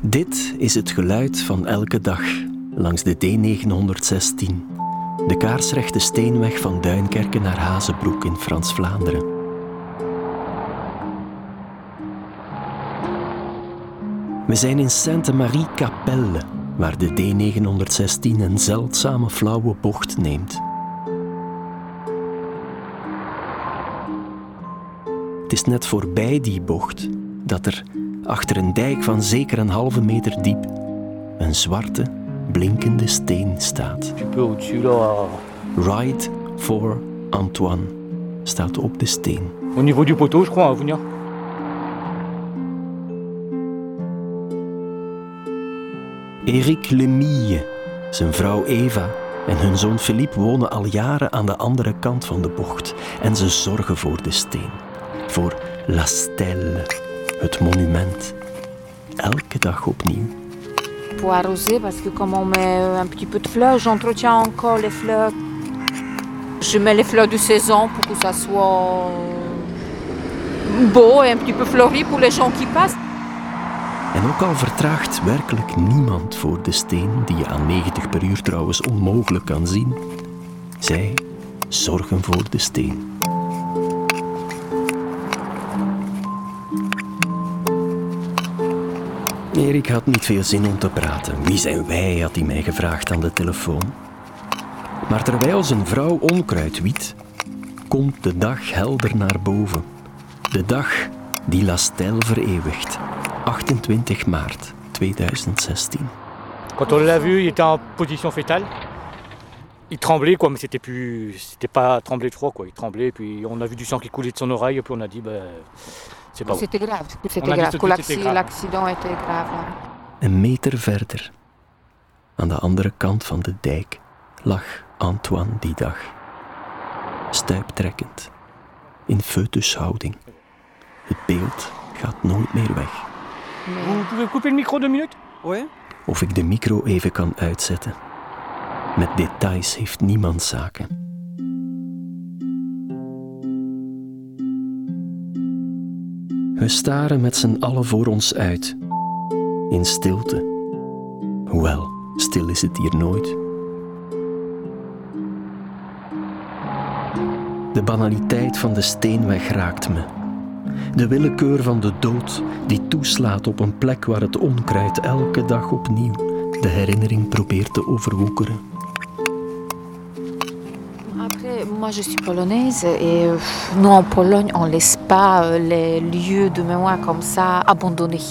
Dit is het geluid van elke dag langs de D916, de kaarsrechte steenweg van Duinkerken naar Hazebroek in Frans-Vlaanderen. We zijn in Sainte-Marie-Capelle, waar de D916 een zeldzame flauwe bocht neemt. Het is net voorbij die bocht dat er, achter een dijk van zeker een halve meter diep, een zwarte, blinkende steen staat. Ride for Antoine staat op de steen. Au niveau du poteau, je crois, à venir. Eric Lemille, zijn vrouw Eva en hun zoon Philippe wonen al jaren aan de andere kant van de bocht en ze zorgen voor de steen. Voor La Stelle, het monument. Elke dag opnieuw. Pour arroser, parce que comme on met un petit peu de fleurs, j'entretiens encore les fleurs. Je mets les fleurs de saison pour que ça soit beau et un petit peu fleuri pour les gens qui passent. En ook al vertraagt werkelijk niemand voor de steen, die je aan 90 per uur trouwens onmogelijk kan zien, zij zorgen voor de steen. Erik had niet veel zin om te praten. Wie zijn wij, had hij mij gevraagd aan de telefoon. Maar terwijl zijn vrouw onkruid wiet, komt de dag helder naar boven. De dag die La Stelle vereeuwigt. 28 maart 2016. Quand on l'a vu, il était en position fétale. Il tremblait, quoi, mais c'était plus. C'était pas tremblé de froid, quoi. Il tremblait, puis on a vu du sang qui coulait de son oreille, et puis on a dit, ben. C'est pas. C'était grave, c'était grave. L'accident était grave. Een meter verder, aan de andere kant van de dijk, lag Antoine die dag. Stuiptrekkend, in foetushouding. Het beeld gaat nooit meer weg. Vous pouvez couper le micro deux minutes Ouais. Of ik de micro even kan uitzetten. Met details heeft niemand zaken. We staren met z'n allen voor ons uit. In stilte. Hoewel, stil is het hier nooit. De banaliteit van de steenweg raakt me. De willekeur van de dood die toeslaat op een plek waar het onkruid elke dag opnieuw de herinnering probeert te overwoekeren. Moi je suis polonaise et nous en Pologne, on laisse pas euh, les lieux de mémoire comme ça abandonnés.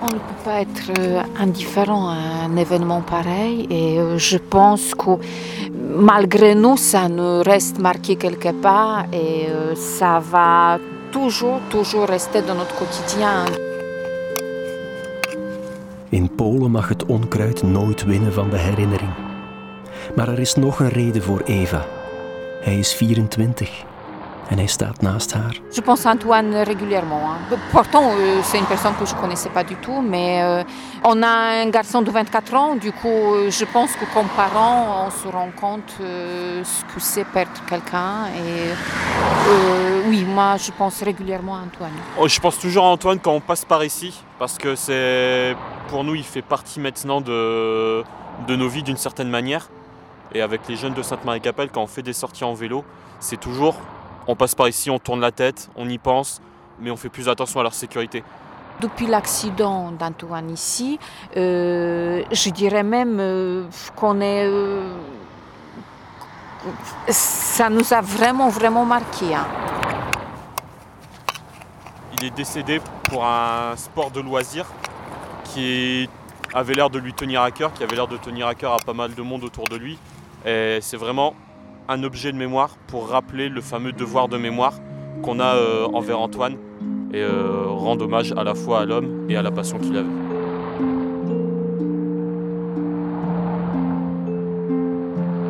On ne peut pas être euh, indifférent à un événement pareil et euh, je pense que malgré nous, ça nous reste marqué quelque part et ça va toujours, toujours rester dans notre quotidien. In Polen mag het onkruid nooit winnen van de herinnering. Maar er is nog een reden voor Eva. Hij is 24 en hij staat naast haar. Je pense à Antoine régulièrement. hein. Pourtant, euh, c'est une personne que je ne connaissais pas du tout, mais euh, on a un garçon de 24 ans. Du coup, euh, je pense que comme parents, on se rend compte euh, ce que c'est perdre quelqu'un. Et euh, oui, moi, je pense régulièrement à Antoine. Oh, Je pense toujours à Antoine quand on passe par ici, parce que c'est pour nous, il fait partie maintenant de, de nos vies d'une certaine manière. Et avec les jeunes de Sainte-Marie-Capelle, quand on fait des sorties en vélo, c'est toujours, on passe par ici, on tourne la tête, on y pense, mais on fait plus attention à leur sécurité. Depuis l'accident d'Antoine ici, euh, je dirais même euh, qu'on est. euh, ça nous a vraiment, vraiment marqué. hein. Il est décédé pour un sport de loisir qui avait l'air de lui tenir à cœur, qui avait l'air de tenir à cœur à pas mal de monde autour de lui. C'est vraiment un objet de mémoire pour rappeler le fameux devoir de mémoire qu'on a euh, envers Antoine et euh, rendre hommage à la fois à l'homme et à la passion qu'il avait.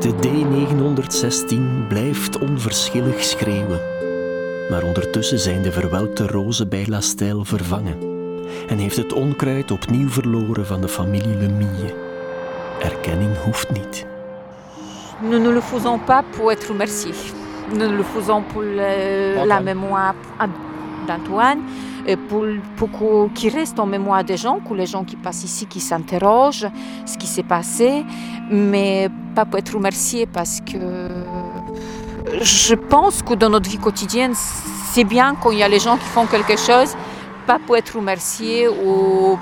De D916 blijft onverschillig schreeuwen. Maar ondertussen zijn de verwelkte rozen bij La vervangen. En heeft het onkruid opnieuw verloren van de familie Lemille. Erkenning hoeft niet. Nous ne le faisons pas pour être remerciés. Nous le faisons pour le- la mémoire d'Antoine. et pour, pour qu'il reste en mémoire des gens, que les gens qui passent ici, qui s'interrogent ce qui s'est passé, mais pas pour être remercié parce que je pense que dans notre vie quotidienne, c'est bien quand il y a les gens qui font quelque chose, pas pour être remercié ou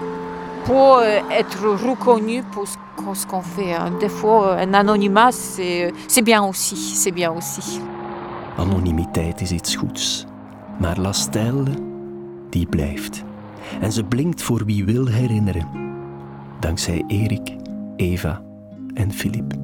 pour être reconnu pour ce qu'on fait. Des fois, un anonymat, c'est bien aussi. C'est bien aussi. Anonimiteit is iets goeds. Maar La Stelle, die blijft. En ze blinkt voor wie wil herinneren. Dankzij Erik, Eva en Filip.